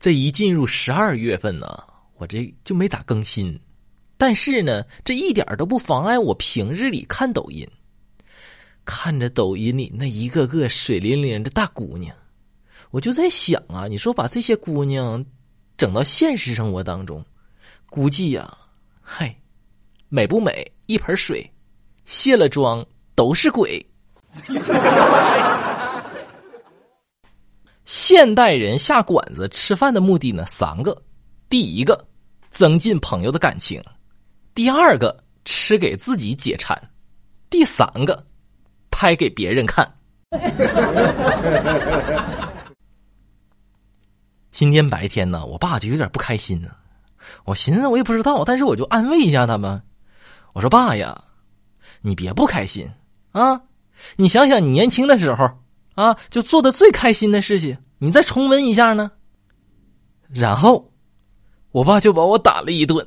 这一进入十二月份呢，我这就没咋更新。但是呢，这一点都不妨碍我平日里看抖音。看着抖音里那一个个水灵灵的大姑娘，我就在想啊，你说把这些姑娘整到现实生活当中，估计呀，嗨，美不美？一盆水，卸了妆都是鬼。现代人下馆子吃饭的目的呢，三个：第一个，增进朋友的感情。第二个吃给自己解馋，第三个拍给别人看。今天白天呢，我爸就有点不开心呢。我寻思我也不知道，但是我就安慰一下他们。我说：“爸呀，你别不开心啊！你想想你年轻的时候啊，就做的最开心的事情，你再重温一下呢。”然后，我爸就把我打了一顿。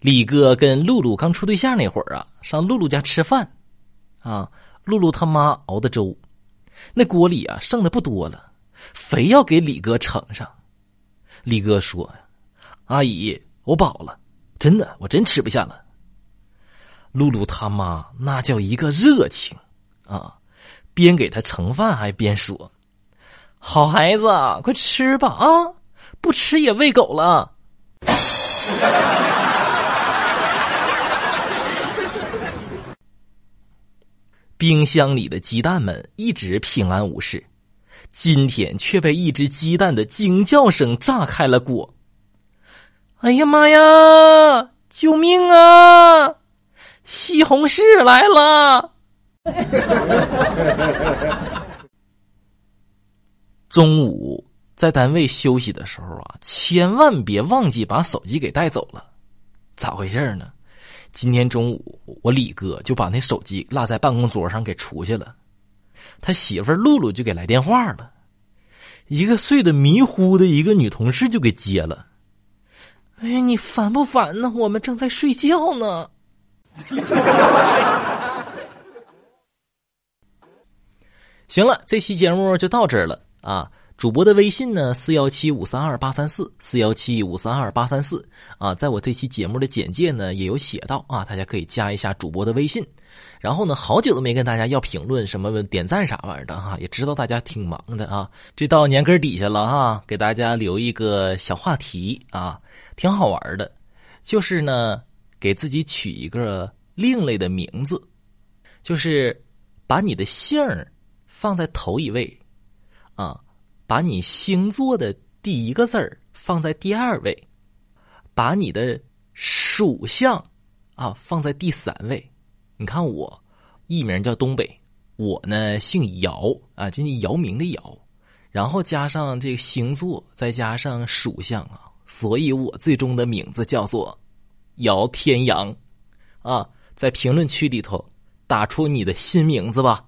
李哥跟露露刚处对象那会儿啊，上露露家吃饭，啊，露露他妈熬的粥，那锅里啊剩的不多了，非要给李哥盛上。李哥说：“阿姨，我饱了，真的，我真吃不下了。”露露他妈那叫一个热情啊，边给他盛饭还边说：“好孩子，快吃吧啊！”不吃也喂狗了。冰箱里的鸡蛋们一直平安无事，今天却被一只鸡蛋的惊叫声炸开了锅。哎呀妈呀！救命啊！西红柿来了！中午。在单位休息的时候啊，千万别忘记把手机给带走了。咋回事呢？今天中午我李哥就把那手机落在办公桌上给出去了，他媳妇露露就给来电话了，一个睡得迷糊的一个女同事就给接了。哎呀，你烦不烦呢？我们正在睡觉呢。行了，这期节目就到这儿了啊。主播的微信呢？四幺七五三二八三四，四幺七五三二八三四啊，在我这期节目的简介呢也有写到啊，大家可以加一下主播的微信。然后呢，好久都没跟大家要评论什么点赞啥玩意儿的哈，也知道大家挺忙的啊。这到年根底下了哈，给大家留一个小话题啊，挺好玩的，就是呢，给自己取一个另类的名字，就是把你的姓儿放在头一位啊。把你星座的第一个字儿放在第二位，把你的属相啊放在第三位。你看我艺名叫东北，我呢姓姚啊，就你姚明的姚，然后加上这个星座，再加上属相啊，所以我最终的名字叫做姚天阳啊。在评论区里头打出你的新名字吧。